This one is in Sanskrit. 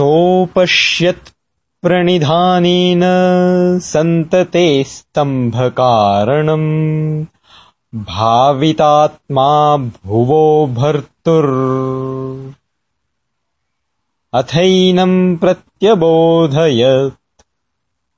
ोपश्यत्प्रणिधानेन सन्तते स्तम्भकारणम्। भावितात्मा भुवो भर्तुर्। अथैनम् प्रत्यबोधयत्।